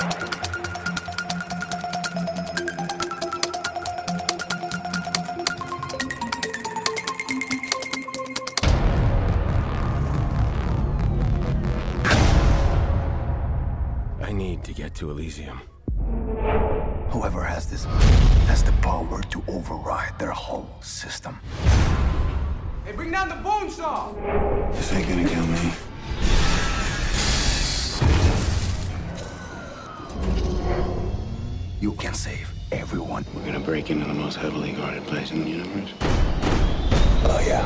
I need to get to Elysium. Whoever has this has the power to override their whole system. Hey, bring down the bone saw! This ain't gonna kill me. You can save everyone. We're gonna break into the most heavily guarded place in the universe. Oh, yeah.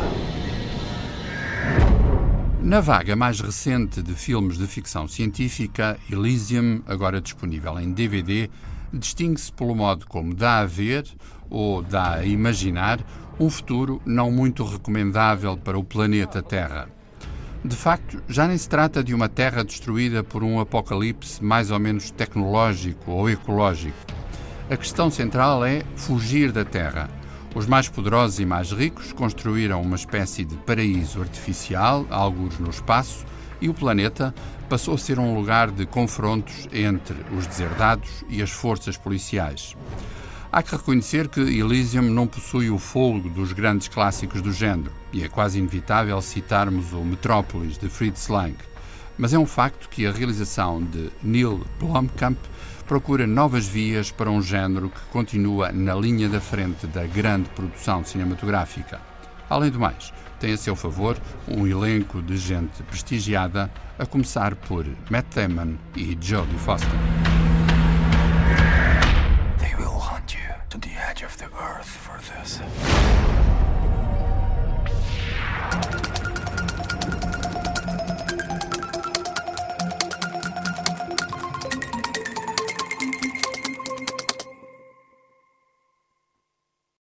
Na vaga mais recente de filmes de ficção científica, Elysium, agora disponível em DVD, distingue-se pelo modo como dá a ver, ou dá a imaginar, um futuro não muito recomendável para o planeta Terra. De facto, já nem se trata de uma Terra destruída por um apocalipse mais ou menos tecnológico ou ecológico. A questão central é fugir da Terra. Os mais poderosos e mais ricos construíram uma espécie de paraíso artificial, alguns no espaço, e o planeta passou a ser um lugar de confrontos entre os deserdados e as forças policiais. Há que reconhecer que Elysium não possui o fôlego dos grandes clássicos do género, e é quase inevitável citarmos o Metrópolis de Fritz Lang. Mas é um facto que a realização de Neil Blomkamp procura novas vias para um género que continua na linha da frente da grande produção cinematográfica. Além do mais, tem a seu favor um elenco de gente prestigiada, a começar por Matt Damon e Jodie Foster. earth for this.